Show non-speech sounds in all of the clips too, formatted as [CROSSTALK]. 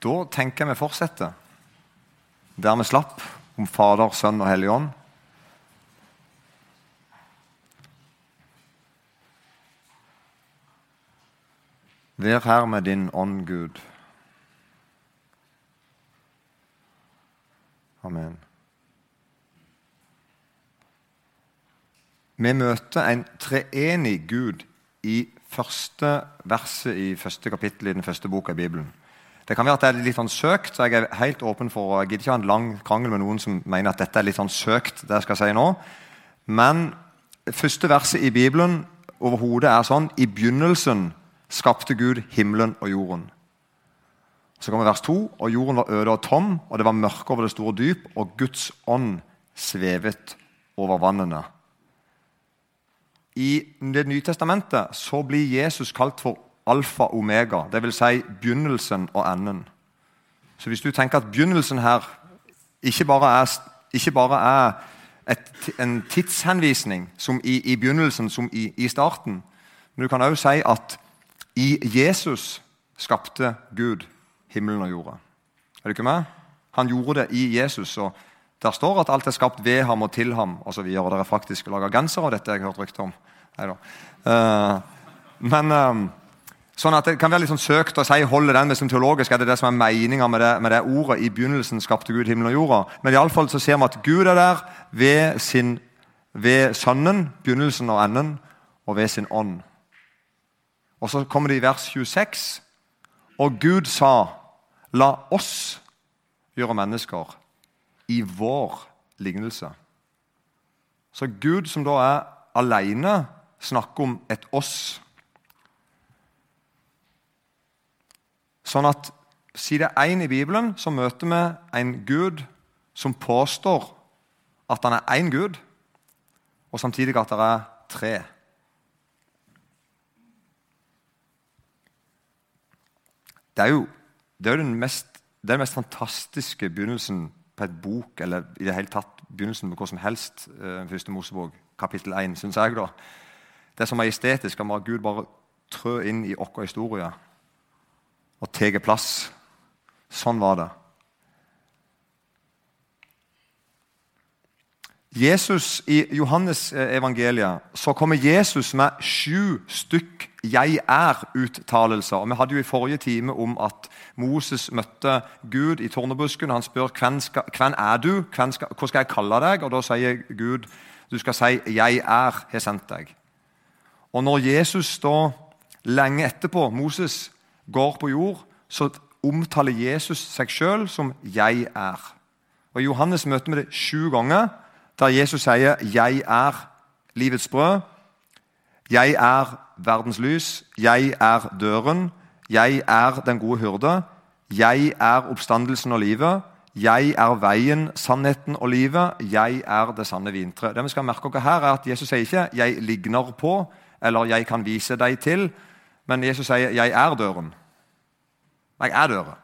Da tenker jeg vi fortsetter der vi slapp, om Fader, Sønn og Hellig Ånd. Vær her med din ånd, Gud. Amen. Vi møter en treenig Gud i første verset i første kapittel i den første boka i Bibelen. Det kan være at det er litt sånn søkt, så jeg er helt åpen for Jeg gidder ikke ha en lang krangel med noen som mener at dette er litt sånn søkt. det jeg skal si nå. Men første verset i Bibelen overhodet er sånn I begynnelsen skapte Gud himmelen og jorden. Så kommer vers 2. Og jorden var øde og tom, og det var mørke over det store dyp, og Guds ånd svevet over vannene. I Det nye testamentet så blir Jesus kalt for alfa og omega, dvs. Si begynnelsen og enden. Så hvis du tenker at begynnelsen her ikke bare er, ikke bare er et, en tidshenvisning som i, i begynnelsen som i, i, starten, men du kan òg si at i Jesus skapte Gud himmelen og jorda. Er du ikke med? Han gjorde det i Jesus. og Der står at alt er skapt ved ham og til ham og dere er faktisk laga gensere av dette. jeg har hørt rykte om. Uh, men um, Sånn at Det kan være litt sånn søkt å si holde den med som teologisk. er det det som er meninga med, med, det ordet. I begynnelsen skapte Gud himmelen og jorda. Men i alle fall så ser vi at Gud er der ved, sin, ved Sønnen, begynnelsen og enden, og ved sin ånd. Og Så kommer det i vers 26. Og Gud sa, la oss gjøre mennesker i vår lignelse. Så Gud, som da er alene, snakker om et oss. Sånn at Side 1 i Bibelen så møter vi en Gud som påstår at han er én Gud, og samtidig at det er tre. Det er jo, det er den, mest, det er den mest fantastiske begynnelsen på et bok, eller i det hele tatt begynnelsen på hva som helst. Eh, første Mosebok, kapittel 1, syns jeg. da. Det er så majestetisk at Gud bare trø inn i vår historie og tar plass. Sånn var det. Jesus I Johannes eh, evangeliet så kommer Jesus med sju stykk 'jeg er'-uttalelser. Og Vi hadde jo i forrige time om at Moses møtte Gud i tornebusken. Han spør hvem, skal, hvem er du hvem skal, hva skal jeg kalle deg? Og Da sier Gud du skal si 'jeg er, har sendt deg'. Og Når Jesus da lenge etterpå Moses går på jord, så omtaler Jesus seg sjøl som 'jeg er'. Og I Johannes møter vi det sju ganger, der Jesus sier 'Jeg er livets brød', 'Jeg er verdens lys', 'Jeg er døren', 'Jeg er den gode hyrde', 'Jeg er oppstandelsen og livet', 'Jeg er veien, sannheten og livet', 'Jeg er det sanne vintre'. Det vi skal merke oss her er at Jesus sier ikke 'jeg ligner på' eller 'jeg kan vise deg til', men Jesus sier 'jeg er døren'. Jeg er døra.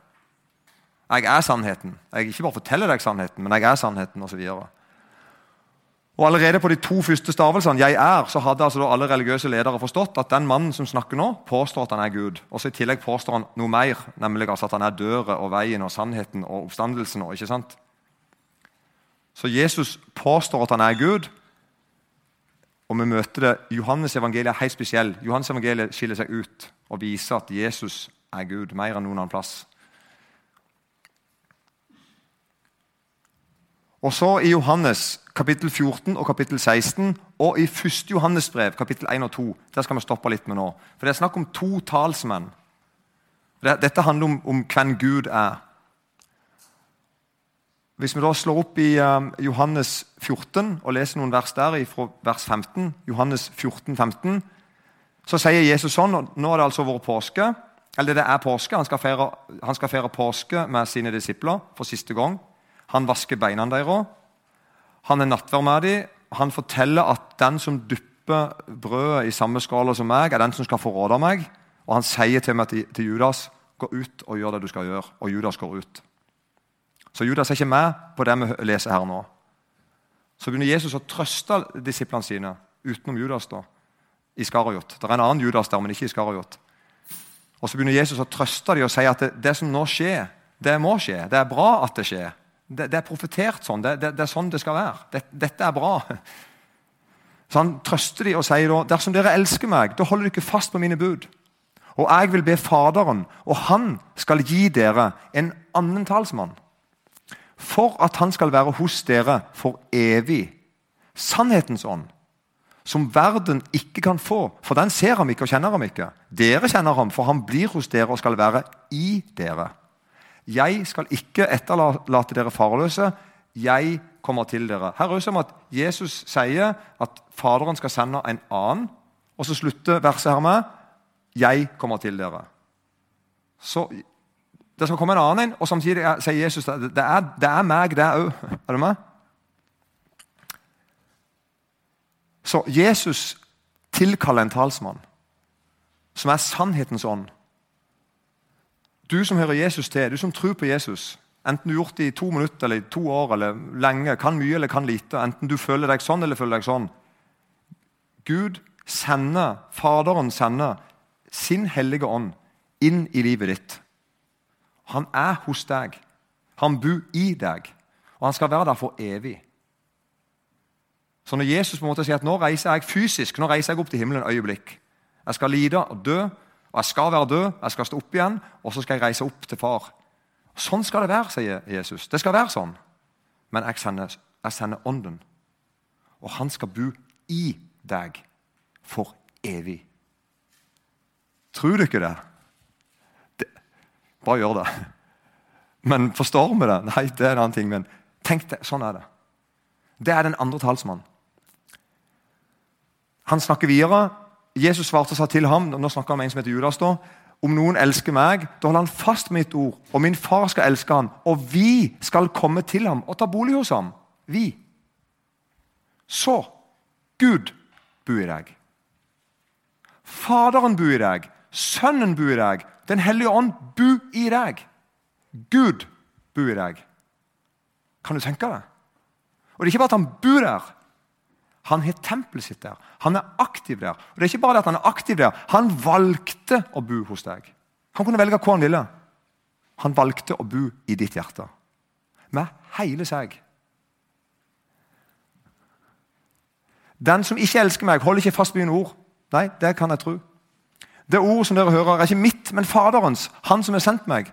Jeg er sannheten. Jeg ikke bare forteller deg sannheten, men jeg er sannheten Og, så videre. Og Allerede på de to første stavelsene 'jeg er', så hadde altså alle religiøse ledere forstått at den mannen som snakker nå, påstår at han er Gud. Og så I tillegg påstår han noe mer, nemlig altså at han er døra og veien og sannheten og oppstandelsen. Og ikke sant? Så Jesus påstår at han er Gud, og vi møter det Johannes evangeliet er helt spesiell. Johannes evangeliet skiller seg ut og viser at Jesus er Gud, mer enn noen annen plass. Og så I Johannes kapittel 14 og kapittel 16 og i 1. Johannes brev kapittel 1 og 2 der skal vi stoppe litt med nå. For Det er snakk om to talsmenn. Dette handler om, om hvem Gud er. Hvis vi da slår opp i um, Johannes 14 og leser noen vers der fra vers 15, Johannes 14, 15, så sier Jesus sånn og Nå er det altså vært påske. Eller det er påske. Han skal, feire, han skal feire påske med sine disipler for siste gang. Han vasker beina deres. Han er nattverd med dem. Han forteller at den som dypper brødet i samme skala som meg, er den som skal forråde meg. Og han sier til meg til, Judas gå ut og gjør det du skal gjøre. Og Judas går ut. Så Judas er ikke med på det vi leser her nå. Så begynner Jesus å trøste disiplene sine utenom Judas da, i Skarajot. Det er en annen Judas der, men ikke i Skariot. Og Så begynner Jesus å trøste dem og si at det, det som nå skjer, Det må skje. Det er bra at det skjer. Det, det er profetert sånn. Det, det, er sånn det skal være. dette er bra. [LAUGHS] Så Han trøster dem og sier da, dersom dere elsker meg, da holder dere ikke fast på mine bud. Og jeg vil be Faderen, og han skal gi dere en annen talsmann. For at han skal være hos dere for evig. Sannhetens ånd. Som verden ikke kan få, for den ser ham ikke og kjenner ham ikke. Dere kjenner ham, for han blir hos dere og skal være i dere. Jeg skal ikke etterlate dere farløse. Jeg kommer til dere. Her er det som at Jesus sier at Faderen skal sende en annen. Og så slutter verset her med 'Jeg kommer til dere'. Så Det skal komme en annen og samtidig sier Jesus at det er, det er meg, det òg. Er du med? Så Jesus tilkaller en talsmann som er sannhetens ånd. Du som hører Jesus til, du som tror på Jesus, enten du har gjort det i to minutter eller i to år eller lenge, kan mye eller kan lite, enten du føler deg sånn eller føler deg sånn Gud sender, Faderen sender sin hellige ånd inn i livet ditt. Han er hos deg. Han bor i deg. Og han skal være der for evig. Så når Jesus på en måte sier at nå reiser jeg fysisk nå reiser jeg opp til himmelen øyeblikk Jeg skal lide og dø, og jeg skal være død, jeg skal stå opp igjen, og så skal jeg reise opp til far. Sånn skal det være, sier Jesus. Det skal være sånn. Men jeg sender, jeg sender Ånden. Og han skal bo i deg for evig. Tror du ikke det? det bare gjør det. Men forstår vi det? Nei, det er en annen ting. Men tenk det, sånn er det. Det er den andre talsmannen. Han snakker videre. Jesus svarte og sa til ham nå snakker han med en som heter Judas da, om noen elsker meg, da holder han fast mitt ord. Og min far skal elske ham, og vi skal komme til ham og ta bolig hos ham. Vi. Så Gud bor i deg. Faderen bor i deg. Sønnen bor i deg. Den hellige ånd bor i deg. Gud bor i deg. Kan du tenke deg? Og Det er ikke bare at han bor der. Han har tempelet sitt der. Han er aktiv der. Og det er ikke bare det at Han er aktiv der, han valgte å bo hos deg. Han kunne velge hva han ville. Han valgte å bo i ditt hjerte. Med hele seg. Den som ikke elsker meg, holder ikke fast på mine ord. Nei, det kan jeg tro. Det ordet som dere hører, er ikke mitt, men Faderens, Han som har sendt meg.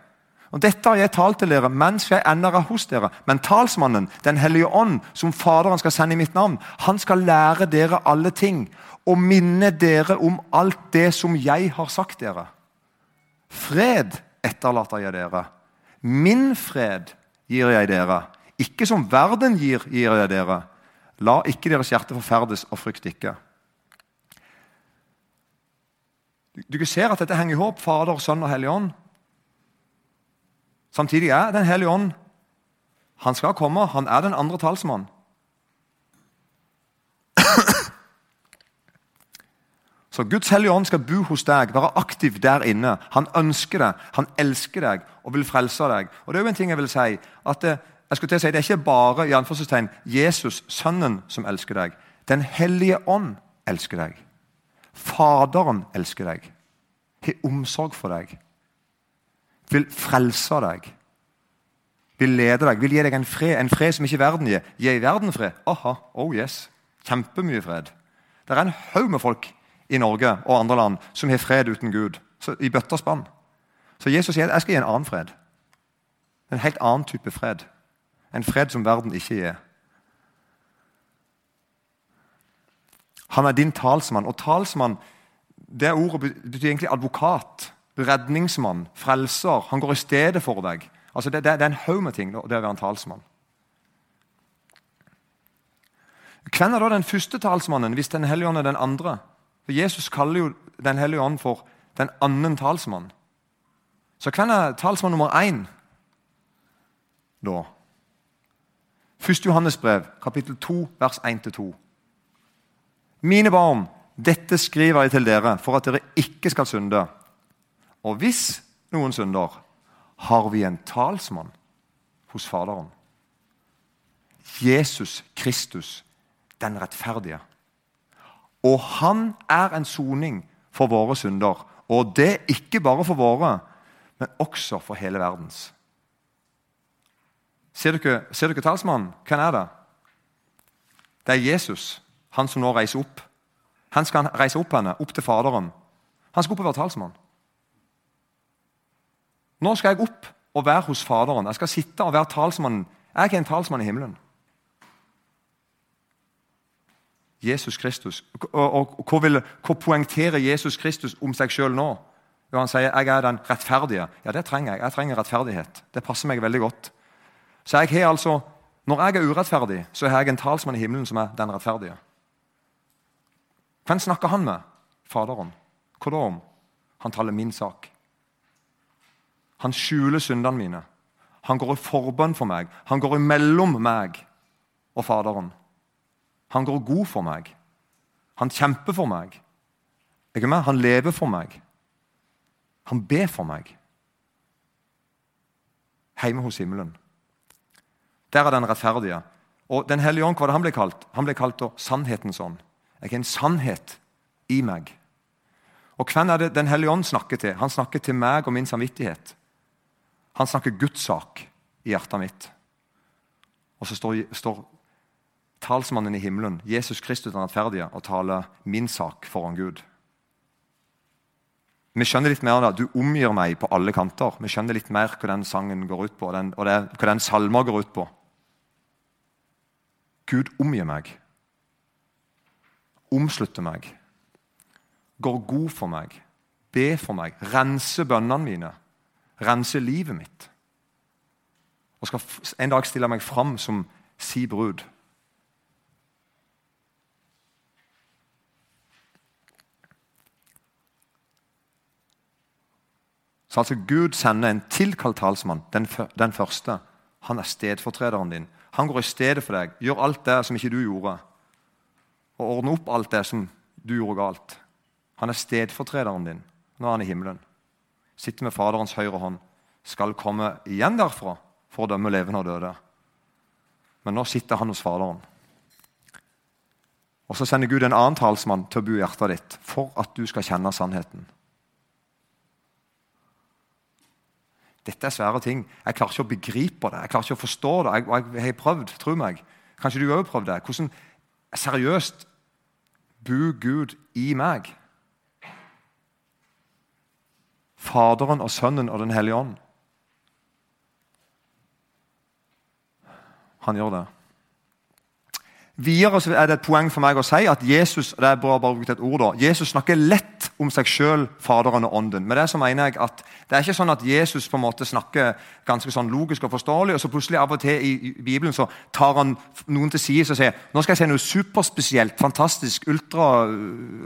Og Dette har jeg talt til dere mens jeg ennå er hos dere. Men talsmannen, Den hellige ånd, som Faderen skal sende i mitt navn, han skal lære dere alle ting og minne dere om alt det som jeg har sagt dere. Fred etterlater jeg dere. Min fred gir jeg dere. Ikke som verden gir, gir jeg dere. La ikke deres hjerte forferdes, og frykt ikke. Du, ser at dette henger i håp, Fader, Sønn og Hellig Ånd. Samtidig er Den hellige ånd Han skal komme. Han er den andre talsmann. Så Guds hellige ånd skal bo hos deg, være aktiv der inne. Han ønsker deg, han elsker deg og vil frelse deg. Og det er jo en ting jeg vil si, at det, jeg skulle til å si, det er ikke bare i Jesus, Sønnen, som elsker deg. Den hellige ånd elsker deg. Faderen elsker deg, har omsorg for deg, vil frelse deg, vil lede deg, vil gi deg en fred, en fred som ikke verden gir. Gi verden fred? Aha, oh yes. Kjempemye fred. Det er en haug med folk i Norge og andre land som har fred uten Gud. Så, I bøtter spann. Så Jesus sier jeg skal gi en annen fred. En helt annen type fred. En fred som verden ikke gir. Han er din talsmann. Og talsmann det ordet betyr egentlig advokat, redningsmann, frelser. Han går i stedet for deg. Altså Det, det, det er en haug med ting, det å være en talsmann. Hvem er da den første talsmannen hvis Den hellige ånd er den andre? For Jesus kaller jo Den hellige ånd for den annen talsmann. Så hvem er talsmann nummer én da? 1. Johannes brev, kapittel 2, vers 1-2. Mine barn, dette skriver jeg til dere for at dere ikke skal synde. Og hvis noen synder, har vi en talsmann hos Faderen. Jesus Kristus, den rettferdige. Og han er en soning for våre synder. Og det ikke bare for våre, men også for hele verdens. Ser dere, ser dere talsmannen? Hvem er det? Det er Jesus, han som nå reiser opp. Han skal reise opp henne, opp til Faderen. Han skal opp og være talsmann. Nå skal jeg opp og være hos Faderen. Jeg skal sitte og være talsmannen. Jeg er ikke en talsmann i himmelen. Jesus Kristus. Og, og, og vil, hva, poengterer Jesus Kristus om seg sjøl nå? Jo, han sier 'jeg er den rettferdige'. Ja, det trenger jeg. Jeg trenger rettferdighet. Det passer meg veldig godt. Så jeg har altså, Når jeg er urettferdig, så har jeg en talsmann i himmelen som er den rettferdige. Hvem snakker han med? Faderen. Hva da om? Han taler min sak. Han skjuler syndene mine. Han går i forbønn for meg. Han går imellom meg og Faderen. Han går god for meg. Han kjemper for meg. Ikke med? Han lever for meg. Han ber for meg. Hjemme hos himmelen. Der er den rettferdige. Og Den hellige ånd, hva det han ble kalt? Han ble kalt sannhetens ånd. Jeg har en sannhet i meg. Og Hvem er det Den hellige ånd snakker til? Han snakker til meg og min samvittighet. Han snakker Guds sak i hjertet mitt. Og så står, står talsmannen i himmelen, Jesus Kristus den rettferdige, og taler min sak foran Gud. Vi skjønner litt mer da, Du omgir meg på alle kanter. Vi skjønner litt mer hva den sangen går ut på, og, den, og det, hva den salma går ut på. Gud omgir meg. Omslutter meg. Går god for meg. Be for meg. Renser bønnene mine. Renser livet mitt. Og skal en dag stille meg fram som si brud. Så altså Gud sender en tilkalt talsmann, den, den, første. Han er stedfortrederen din. Han går i stedet for deg, gjør alt det som ikke du gjorde. Og ordner opp alt det som du gjorde galt. Han er stedfortrederen din. Nå er han i himmelen. Sitter med Faderens høyre hånd. Skal komme igjen derfra for å dømme levende og døde. Men nå sitter han hos Faderen. Og Så sender Gud en annen talsmann til å bo i hjertet ditt for at du skal kjenne sannheten. Dette er svære ting. Jeg klarer ikke å begripe det. Jeg klarer ikke å forstå det. Jeg, jeg, jeg har prøvd, tro meg. Kanskje du òg har prøvd det. Hvordan seriøst bor Gud i meg? Faderen og Sønnen og Den hellige ånd. Han gjør det. Videre er det et poeng for meg å si at Jesus det er bare, bare et ord da, Jesus snakker lett om seg sjøl, Faderen og Ånden. Men det så mener jeg at Det er ikke sånn at Jesus på en måte snakker ganske sånn logisk og forståelig, og så plutselig av og til i, Bibelen så tar han noen til side og sier nå skal jeg si noe superspesielt, fantastisk, ultra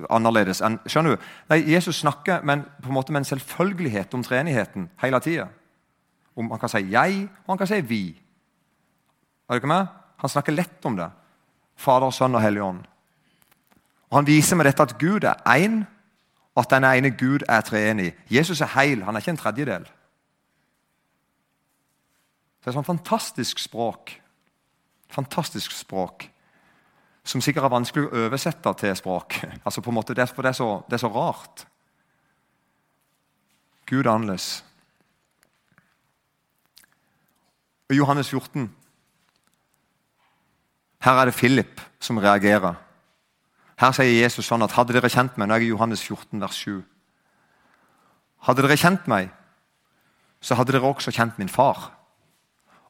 annerledes. skjønner du? Nei, Jesus snakker men, på en måte med en selvfølgelighet om treenigheten hele tida. Han kan si 'jeg', og han kan si 'vi'. Er du ikke med? Han snakker lett om det. Fader, Sønn og Hellig Ånd. Og Han viser med dette at Gud er én, og at denne ene Gud er treenig. Jesus er heil, han er ikke en tredjedel. Det er sånn fantastisk språk. Fantastisk språk. Som sikkert er vanskelig å oversette til språk. [LAUGHS] Altså på en måte, For det er så, det er så rart. Gud er annerledes. I Johannes 14 her er det Philip som reagerer. Her sier Jesus sånn at hadde dere kjent meg Nå er jeg i Johannes 14, vers 7. Hadde dere kjent meg, så hadde dere også kjent min far.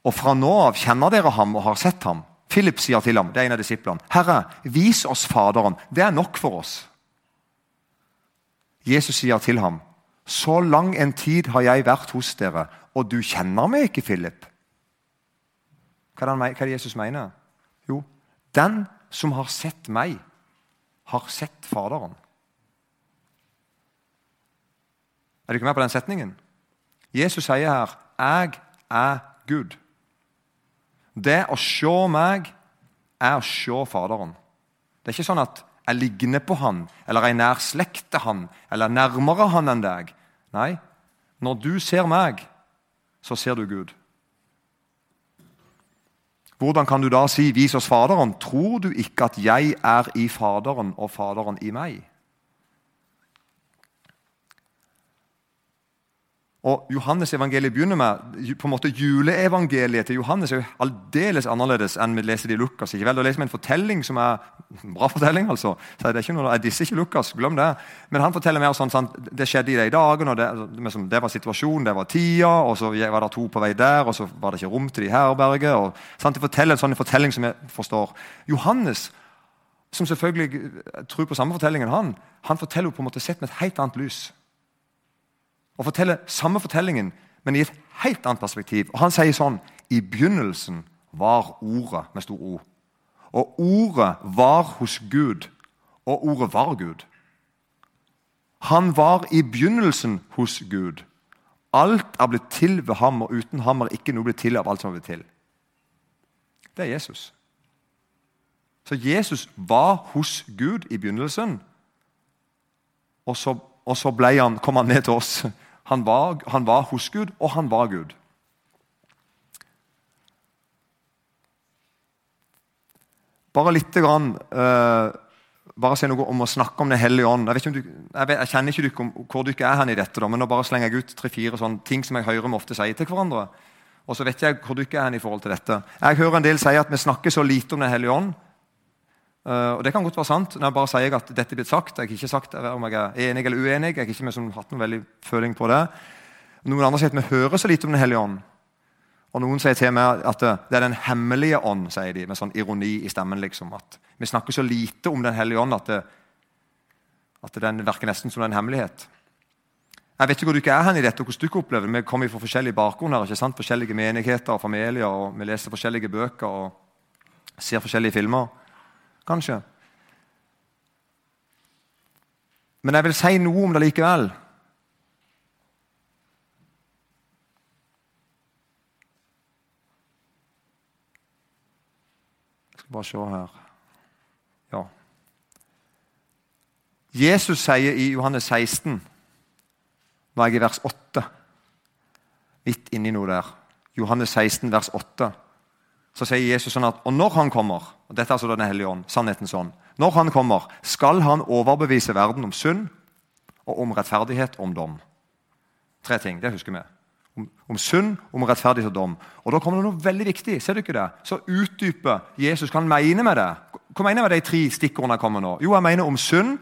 Og fra nå av kjenner dere ham og har sett ham. Philip sier til ham, det er en av disiplene, 'Herre, vis oss Faderen. Det er nok for oss.' Jesus sier til ham, 'Så lang en tid har jeg vært hos dere, og du kjenner meg ikke, Philip.' Hva er det Jesus mener? Den som har sett meg, har sett Faderen. Er du ikke med på den setningen? Jesus sier her 'Jeg er Gud'. Det å se meg er å se Faderen. Det er ikke sånn at jeg ligner på han, eller jeg nær slekt han, eller nærmere han enn deg. Nei, når du ser meg, så ser du Gud. Hvordan kan du da si 'vis oss Faderen'? Tror du ikke at jeg er i Faderen og Faderen i meg? Og Johannes evangeliet begynner med på en måte Juleevangeliet til Johannes er jo aldeles annerledes enn vi leser det i Lukas. ikke vel? Da leser vi en fortelling som er en bra fortelling. altså. Så det er ikke noe, Jeg disser ikke Lukas, glem det. Men han forteller mer sånn sånn, det skjedde i de dagene. og det, det, var situasjonen, det var tida, og så var det to på vei der, og så var det ikke rom til de i herberget. og sant? De forteller en sånn fortelling som jeg forstår. Johannes, som selvfølgelig tror på samme fortellingen, han, han forteller jo på en måte sett med et helt annet lys og forteller samme fortellingen, men i et helt annet perspektiv. Og Han sier sånn I begynnelsen var Ordet med stor O. Og Ordet var hos Gud, og Ordet var Gud. Han var i begynnelsen hos Gud. Alt er blitt til ved ham, og uten ham er ikke noe blitt til av alt som er blitt til. Det er Jesus. Så Jesus var hos Gud i begynnelsen, og så, og så han, kom han ned til oss han var, han var hos Gud, og han var Gud. Bare litt grann uh, bare si noe om å snakke om Den hellige ånd. Jeg, du, jeg, vet, jeg kjenner ikke du, om hvor dere er hen i dette, da, men nå bare slenger jeg ut tre-fire ting som jeg hører vi ofte sier til hverandre. Og så vet jeg hvor dere er hen i forhold til dette. Jeg hører en del si at vi snakker så lite om Den hellige ånd. Uh, og Det kan godt være sant. når jeg bare sier at dette er blitt sagt. Jeg har ikke sagt om jeg er enig eller uenig. Jeg har ikke som hatt noen veldig føling på det. Noen andre sier at vi hører så lite om Den hellige ånd. Og Noen sier til meg at det er Den hemmelige ånd, sier de, med sånn ironi i stemmen. liksom, at Vi snakker så lite om Den hellige ånd at, det, at den virker nesten som en hemmelighet. Jeg vet ikke hvor du ikke er hen i dette, og hvordan du opplever det. Vi kommer fra forskjellige bakgrunner, ikke sant? forskjellige menigheter og familier. og Vi leser forskjellige bøker og ser forskjellige filmer kanskje. Men jeg vil si noe om det likevel. Jeg skal bare se her Ja. Jesus sier i Johannes 16, var jeg i vers 8, midt inni noe der Johannes 16, vers 8 så sier Jesus sånn at og når han kommer og dette er altså Den hellige ånd, sannhetens ånd, når han kommer, skal han overbevise verden om synd og om rettferdighet og om dom. Tre ting. Det husker vi. Om, om synd, om rettferdighet og dom. Og Da kommer det noe veldig viktig. Ser du ikke det? Så utdyper Jesus hva han mener med det. Hva mener jeg med de tre stikkordene jeg kommer nå? Jo, jeg mener om synd.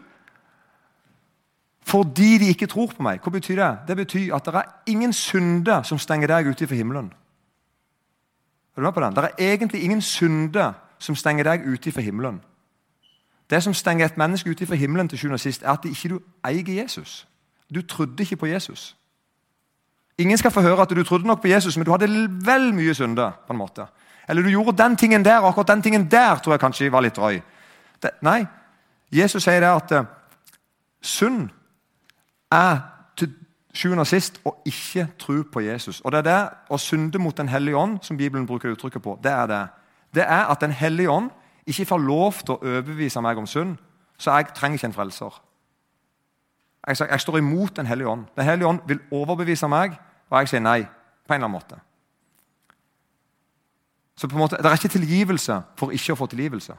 Fordi de ikke tror på meg. Hva betyr det? Det betyr at det er ingen synde som stenger deg ute fra himmelen. Er du med på den? Det er egentlig ingen synde som stenger deg ute fra himmelen. Det som stenger et menneske ute fra himmelen, til og sist, er at ikke du eier Jesus. Du trodde ikke på Jesus. Ingen skal få høre at du trodde nok på Jesus, men du hadde vel mye synde. på en måte. Eller du gjorde den tingen der, og akkurat den tingen der tror jeg kanskje var litt drøy. Det, nei, Jesus sier det at uh, synd er sjuende og sist å ikke tro på Jesus. Og det er det å synde mot Den hellige ånd, som Bibelen bruker uttrykket på, det er det. Det er at Den hellige ånd ikke får lov til å overbevise meg om synd, så jeg trenger ikke en frelser. Jeg, jeg står imot Den hellige ånd. Den hellige ånd vil overbevise meg, og jeg sier nei. på en eller annen måte. Så på en måte, Det er ikke tilgivelse for ikke å få tilgivelse.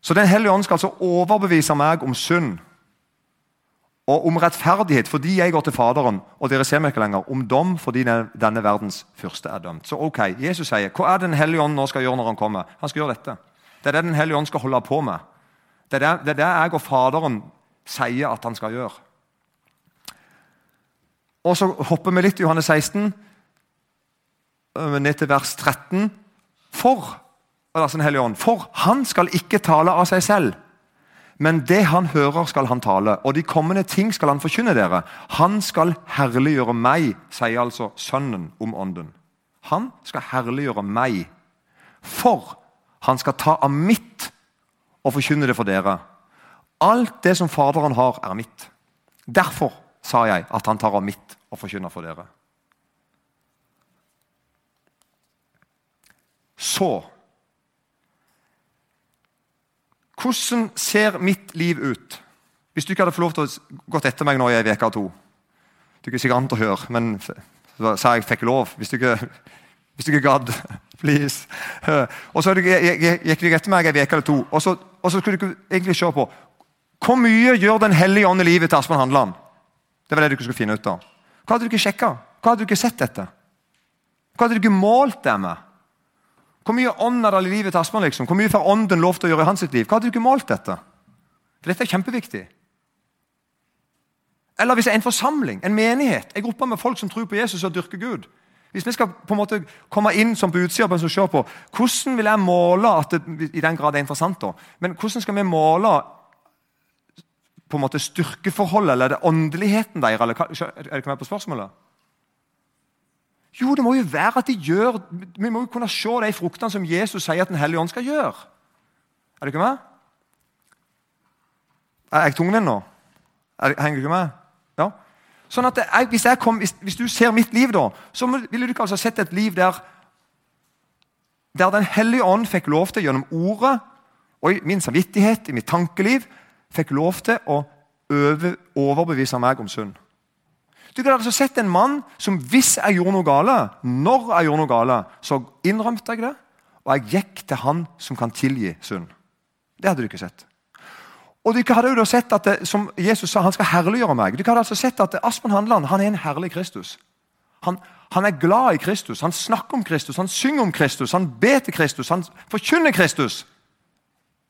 Så Den hellige ånd skal altså overbevise meg om synd og om rettferdighet fordi jeg går til Faderen, og dere ser meg ikke lenger. Om dom fordi denne verdens første er dømt. Så ok, Jesus sier, Hva er Den hellige ånd nå skal gjøre når han kommer? Han skal gjøre dette. Det er det Den hellige ånd skal holde på med. Det er det, det jeg og Faderen sier at han skal gjøre. Og Så hopper vi litt i Johannes 16, øh, ned til vers 13. For, altså den hellige ånd, for han skal ikke tale av seg selv men det han hører, skal han tale, og de kommende ting skal han forkynne dere. Han skal herliggjøre meg, sier altså Sønnen om Ånden. Han skal herliggjøre meg, for han skal ta av mitt og forkynne det for dere. Alt det som Faderen har, er mitt. Derfor sa jeg at han tar av mitt og forkynner for dere. Så Hvordan ser mitt liv ut? Hvis du ikke hadde fått lov til å gå etter meg nå i ei uke eller to Du er ikke sikkert an å høre, men så sa jeg fikk lov. Hvis du ikke, [LAUGHS] hvis du ikke gadd. [LAUGHS] Please. [LAUGHS] Og så gikk du etter meg ei uke eller to, og så, og så skulle du egentlig se på Hvor mye gjør Den hellige ånd i livet til Aspen Handeland? Det var det du skulle finne ut av. Hva hadde du ikke sjekka? Hva hadde du ikke sett etter? Hva hadde du ikke målt det med? Hvor mye ånd er det i livet til Aspen? Liksom? Hvor mye får ånden lov til å gjøre i hans liv? Hva hadde du ikke målt dette? For dette er kjempeviktig. Eller hvis det er en forsamling, en menighet, en gruppe med folk som tror på Jesus og dyrker Gud. Hvis vi skal på en måte komme inn som på utsida og se på hvordan vil jeg måle at det, i den grad det er interessant da, men hvordan skal vi måle på en måte styrkeforholdet eller det åndeligheten deres? Er ikke med på spørsmålet? Jo, det må jo være at de gjør Vi må jo kunne se de fruktene som Jesus sier at Den hellige ånd skal gjøre. Er du ikke med? Er jeg tungvint nå? Er, henger du ikke med? Ja. Sånn at jeg, hvis, jeg kom, hvis, hvis, du ser mitt liv, da, så ville du ikke altså sett et liv der der Den hellige ånd fikk lov til gjennom ordet og i min samvittighet, i mitt tankeliv, fikk lov til å øve, overbevise meg om synd. Du kunne altså sett en mann som hvis jeg gjorde noe gale, når jeg gjorde noe gale, så innrømte jeg det, og jeg gikk til han som kan tilgi synd. Det hadde du ikke sett. Og dere hadde jo da sett at det, som Jesus sa, han skal herliggjøre meg. Dere hadde altså sett at Aspen Handeland han er en herlig Kristus. Han, han, er glad i Kristus, han snakker om Kristus, han synger om Kristus, han ber til Kristus, han forkynner Kristus.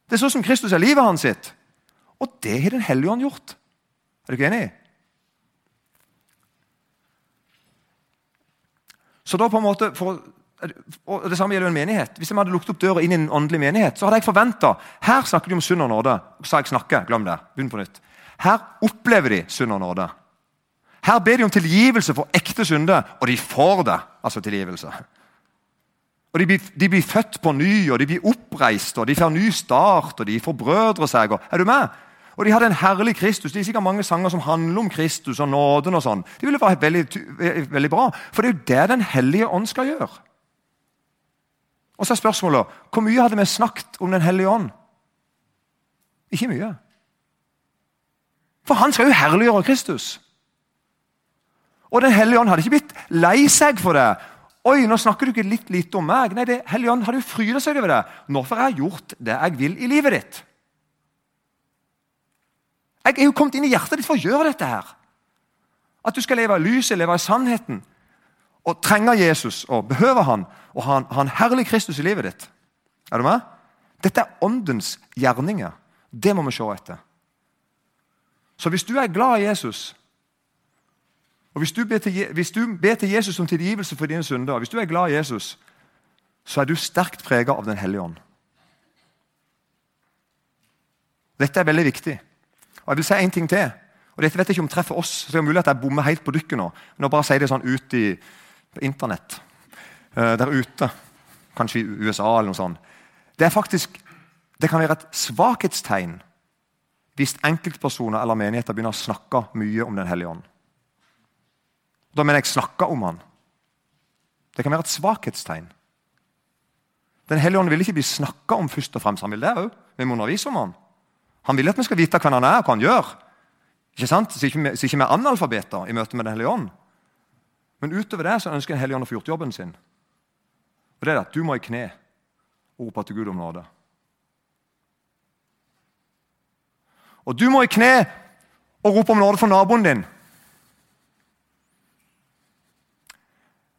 Det er sånn som Kristus er livet hans sitt. Og det har Den hellige ånd gjort. Er du ikke enig? Så da på en måte, for og Det samme gjelder en menighet. Hvis jeg hadde lukket opp døra inn i en åndelig menighet, så hadde jeg forventa Her snakker de om synd og nåde. Sa jeg snakke? Glem det. Begynn på nytt. Her opplever de synd og nåde. Her ber de om tilgivelse for ekte synder, og de får det. altså tilgivelse. Og de blir, de blir, født på ny, og de blir oppreist, og de får ny start, og de forbrødrer seg. Og, er du med? Og de hadde en herlig Kristus. Det er sikkert mange sanger som handler om Kristus og nåden. og sånn. Det ville være veldig, veldig bra, for det er jo det Den hellige ånd skal gjøre. Og så er spørsmålet hvor mye hadde vi snakket om Den hellige ånd? Ikke mye. For han skal jo herliggjøre Kristus. Og Den hellige ånd hadde ikke blitt lei seg for det. Oi, nå snakker du ikke litt lite om meg. Nei, det Hellige ånd hadde jo fryda seg over det. Nå får jeg gjort det jeg vil i livet ditt. Jeg er jo kommet inn i hjertet ditt for å gjøre dette. her. At du skal leve i lyset, leve i sannheten og trenge Jesus og behøve han, og ha en, ha en herlig Kristus i livet ditt. Er du med? Dette er åndens gjerninger. Det må vi se etter. Så hvis du er glad i Jesus, og hvis du ber til, hvis du ber til Jesus om tilgivelse for dine synder, hvis du er glad i Jesus, så er du sterkt preget av Den hellige ånd. Dette er veldig viktig. Og Jeg vil si en ting til. og Dette vet jeg ikke om treffer oss, så det er mulig at jeg bommer helt på dykket nå. Men nå bare sier det sånn ut i, på Internett uh, der ute, kanskje i USA eller noe sånt. Det er faktisk, det kan være et svakhetstegn hvis enkeltpersoner eller menigheter begynner å snakke mye om Den hellige ånd. Da mener jeg snakke om han. Det kan være et svakhetstegn. Den hellige ånd vil ikke bli snakka om først og fremst. Han vil det òg. Vi må undervise om han. Han vil at vi skal vite hvem han er og hva han gjør. Ikke sant? Så ikke, så ikke vi er analfabeter i møte med Den hellige ånd. Men utover det så ønsker Den hellige ånd å få gjort jobben sin. Og det er at Du må i kne og rope til Gud om nåde. Og du må i kne og rope om nåde for naboen din.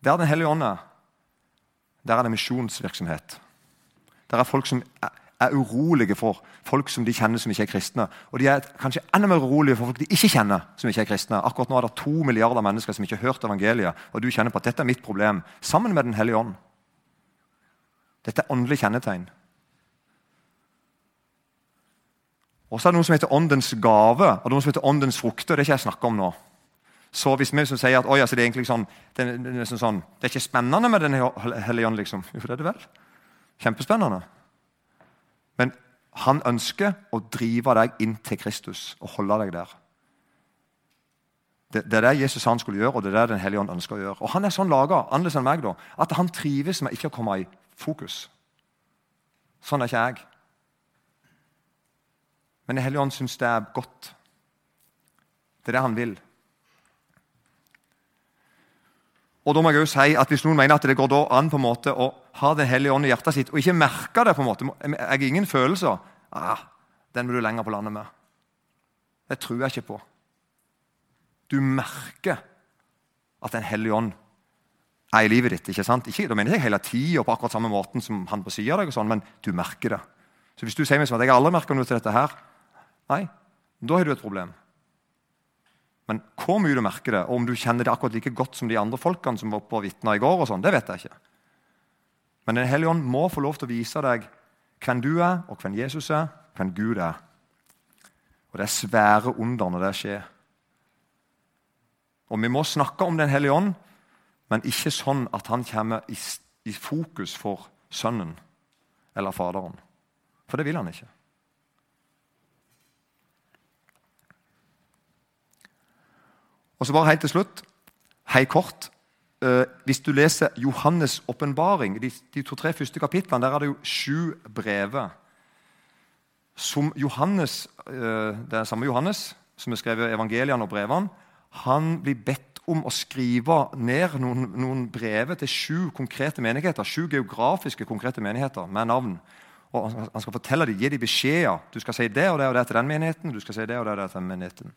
Der Den hellige ånd er, der er det misjonsvirksomhet. Der er folk som er urolige for folk som de kjenner som ikke er kristne. Og de er kanskje enda mer urolige for folk de ikke kjenner. som ikke er kristne. Akkurat nå er det to milliarder mennesker som ikke har hørt evangeliet. Og du kjenner på at dette er mitt problem, sammen med Den hellige ånd. Dette er åndelig kjennetegn. Og så er det noe som heter åndens gave og noe som heter åndens frukter. Det er ikke jeg snakker om nå. Så hvis vi som sier at altså det er sånn, det, er, sånn, det er ikke spennende med Den hellige ånd, liksom. Jo, det er det vel. Kjempespennende. Men han ønsker å drive deg inn til Kristus og holde deg der. Det, det, er det Jesus han skulle gjøre, og det er det Den hellige ånd ønsker å gjøre. Og Han er sånn laga annerledes enn meg da, at han trives med ikke å komme i fokus. Sånn er ikke jeg. Men Den hellige ånd syns det er godt. Det er det han vil. Og da må jeg jo si at Hvis noen mener at det går da an på en måte å ha Den hellige ånd i hjertet sitt og ikke merke det på en måte, Jeg har ingen følelser. Ah, den må du lenger på landet med. Det tror jeg ikke på. Du merker at Den hellige ånd er i livet ditt. ikke sant? Ikke, da mener jeg hele tida på akkurat samme måten som han på sida av deg, og sånn, men du merker det. Så hvis du sier meg som at jeg aldri merker noe til dette her, nei, da har du et problem. Men hvor mye du merker det, og om du kjenner det akkurat like godt som de andre folkene som var oppe og vitna i går, og sånn, det vet jeg ikke. Men Den hellige ånd må få lov til å vise deg hvem du er, og hvem Jesus er, hvem Gud er. Og det er svære under når det skjer. Og Vi må snakke om Den hellige ånd, men ikke sånn at han kommer i, i fokus for sønnen eller faderen. For det vil han ikke. Og så bare helt til slutt, hei kort eh, Hvis du leser Johannes' åpenbaring, de, de to-tre første kapitlene, der er det jo sju brever som Johannes, eh, Det er samme Johannes som har skrevet evangeliene og brevene. Han blir bedt om å skrive ned noen, noen brever til sju konkrete menigheter. Sju geografiske konkrete menigheter med navn. Og Han skal fortelle dem, gi dem beskjeder. Du skal si det og det og det til den menigheten. du skal si det og det og det til den menigheten.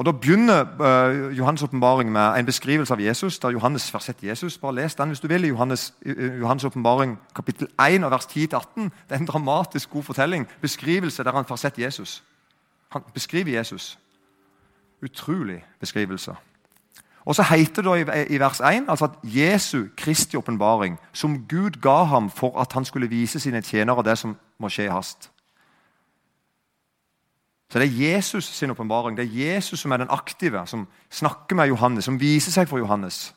Og Da begynner uh, Johannes' åpenbaring med en beskrivelse av Jesus. der Johannes har Jesus. Bare Les den hvis du vil. i Johannes, Johannes åpenbaring kapittel 1 vers 10-18. Det er en dramatisk god fortelling. Beskrivelse der han får Jesus. Han beskriver Jesus. Utrolig beskrivelse. Og så heter det i vers 1 altså at Jesu Kristi åpenbaring, som Gud ga ham for at han skulle vise sine tjenere det som må skje i hast. Så Det er Jesus sin åpenbaring. Det er Jesus som er den aktive, som snakker med Johannes, som viser seg for Johannes.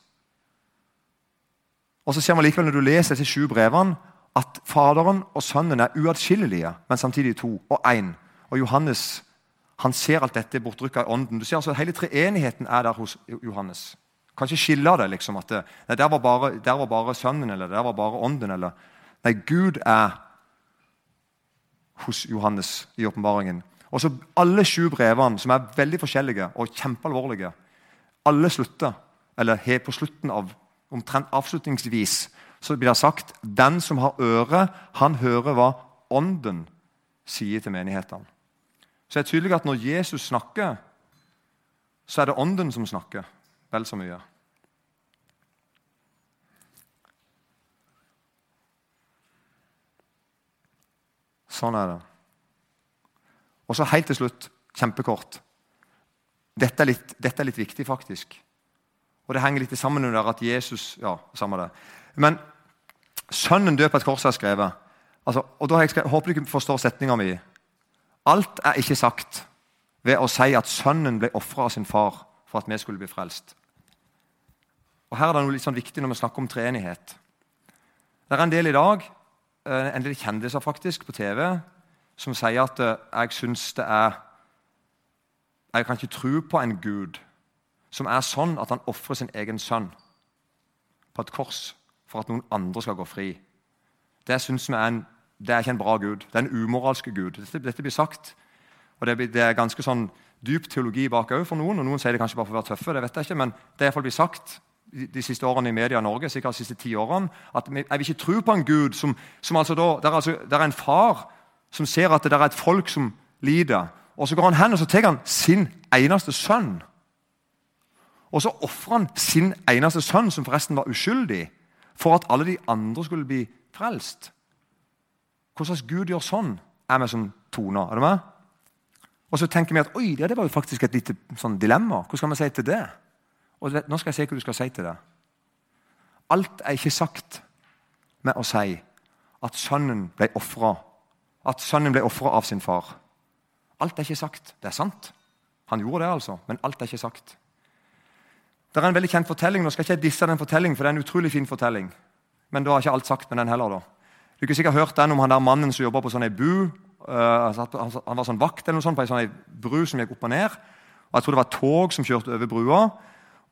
Og så ser man likevel når du leser disse sju brevene, at Faderen og Sønnen er uatskillelige, men samtidig to og én. Og Johannes han ser alt dette bortrykka i ånden. Du ser altså at Hele treenigheten er der hos Johannes. Kan ikke skille det. liksom, at det, nei, der, var bare, der var bare Sønnen eller der var bare Ånden. eller, Nei, Gud er hos Johannes i åpenbaringen. Og så Alle sju brevene, som er veldig forskjellige og kjempealvorlige, alle slutter, eller helt på slutten av, omtrent avslutningsvis, så blir det sagt den som har øre, han hører hva Ånden sier til menighetene. Så det er tydelig at når Jesus snakker, så er det Ånden som snakker vel så mye. Sånn er det. Og så helt til slutt, kjempekort Dette er litt, dette er litt viktig, faktisk. Og det henger litt sammen under at Jesus Ja, samme det. Men sønnen død på et kors har skrevet. Altså, og da har jeg skrevet, Håper du ikke forstår setninga mi. Alt er ikke sagt ved å si at sønnen ble ofra av sin far for at vi skulle bli frelst. Og Her er det noe litt sånn viktig når vi snakker om treenighet. Det er en del i dag, eh, en del kjendiser faktisk, på TV som sier at eh, jeg syns det er Jeg kan ikke tro på en gud som er sånn at han ofrer sin egen sønn på et kors for at noen andre skal gå fri. Det synes vi er en det er ikke en bra gud. Det er en umoralsk gud. Dette, dette blir sagt. Og det, det, er ganske sånn dyp teologi bak òg for noen. og Noen sier det kanskje bare for å være tøffe, det vet jeg ikke, men det er blir sagt de, de, siste årene i media i Norge, sikkert de siste ti årene, at jeg vil ikke tro på en gud som, som altså da, der, altså, der er en far som ser at det er et folk som lider. Og Så går han hen og så tar han sin eneste sønn. Og så ofrer han sin eneste sønn, som forresten var uskyldig, for at alle de andre skulle bli frelst. Hva slags Gud gjør sånn, er vi som toner. Er du med? Og så tenker vi at oi, det var jo faktisk et lite sånn dilemma. Hva skal vi si til det? Og Nå skal jeg si hva du skal si til det. Alt er ikke sagt med å si at sønnen ble ofra. At sønnen ble ofra av sin far. Alt er ikke sagt. Det er sant. Han gjorde det, altså, men alt er ikke sagt. Det er en veldig kjent fortelling. Nå skal ikke jeg disse den fortellingen, for det er en utrolig fin fortelling. Men da har ikke alt sagt med den heller. da. Du har sikkert hørt den om han der mannen som jobba på sånn ei bu. Uh, han var sånn vakt eller noe sånt på ei sånn bru som gikk opp og ned. Og Jeg tror det var tog som kjørte over brua.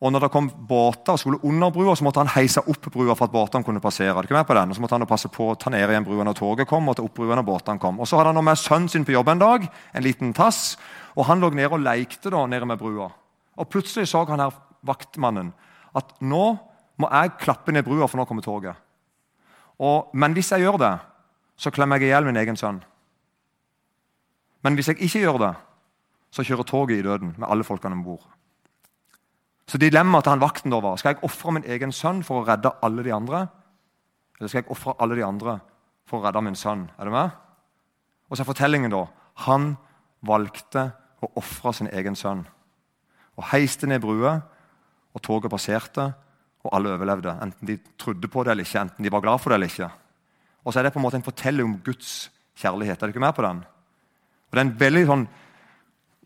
Og når det kom båter og skulle under brua, så måtte han heise opp brua for at båtene kunne passere. Er ikke med på den? Og så måtte han passe på å ta ned igjen brua når toget kom, og ta opp brua når båtene kom. Og så hadde han med sønnen sin på jobb en dag, en liten tass, og han lå nede og lekte da nede med brua. Og Plutselig så han her vaktmannen at nå må jeg klappe ned brua, for nå kommer toget. Og, men hvis jeg gjør det, så klemmer jeg i hjel min egen sønn. Men hvis jeg ikke gjør det, så kjører toget i døden med alle folkene om bord. Så dilemmaet til han vakten da var skal jeg ofre min egen sønn for å redde alle de andre. Eller skal jeg ofre alle de andre for å redde min sønn? Er du med? Og så er fortellingen da han valgte å ofre sin egen sønn. Og heiste ned brua, og toget passerte, og alle overlevde. Enten de trodde på det eller ikke, enten de var glad for det eller ikke. Og så er det på en måte en fortelling om Guds kjærlighet. Er du ikke med på den? Og det er en veldig sånn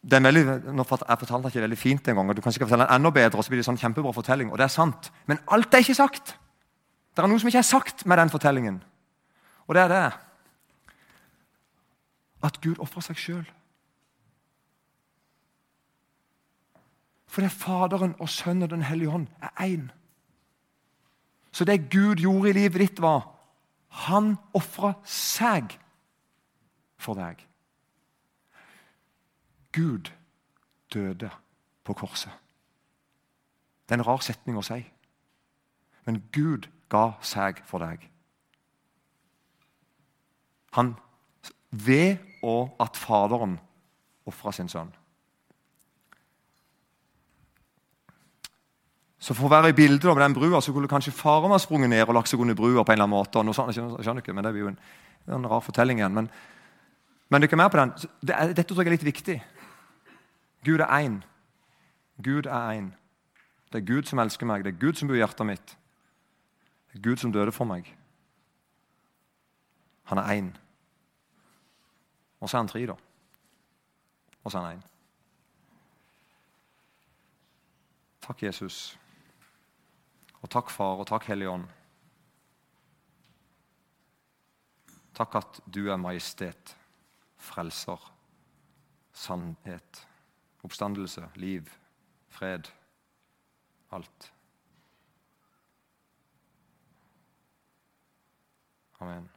det er veldig, nå Jeg fortalte ikke veldig fint en gang, og du kan sikkert fortelle den enda bedre. og så blir det sånn kjempebra fortelling, og det er sant. Men alt er ikke sagt. Det er noe som ikke er sagt med den fortellingen. Og det er det at Gud ofrer seg sjøl. Er Faderen og Sønnen og Den hellige hånd er én. Så det Gud gjorde i livet ditt, var han ofra seg for deg. Gud døde på korset. Det er en rar setning å si. Men Gud ga seg for deg. Han ved og at Faderen ofra sin sønn. Så For å være i bildet med den brua, så kunne kanskje faren ha sprunget ned og lagt seg under brua. på en eller annen måte. noe sånt, jeg skjønner ikke, men Det blir jo en, en rar fortelling igjen. Men, men dere er med på den. Det dette tror jeg er litt viktig. Gud er én. Gud er én. Det er Gud som elsker meg. Det er Gud som bor i hjertet mitt. Det er Gud som døde for meg. Han er én. Og så er han tre, da. Og så er han én. Takk, Jesus. Og takk, Far, og takk, Hellige Ånd. Takk at du er majestet, frelser, sannhet, oppstandelse, liv, fred. Alt. Amen.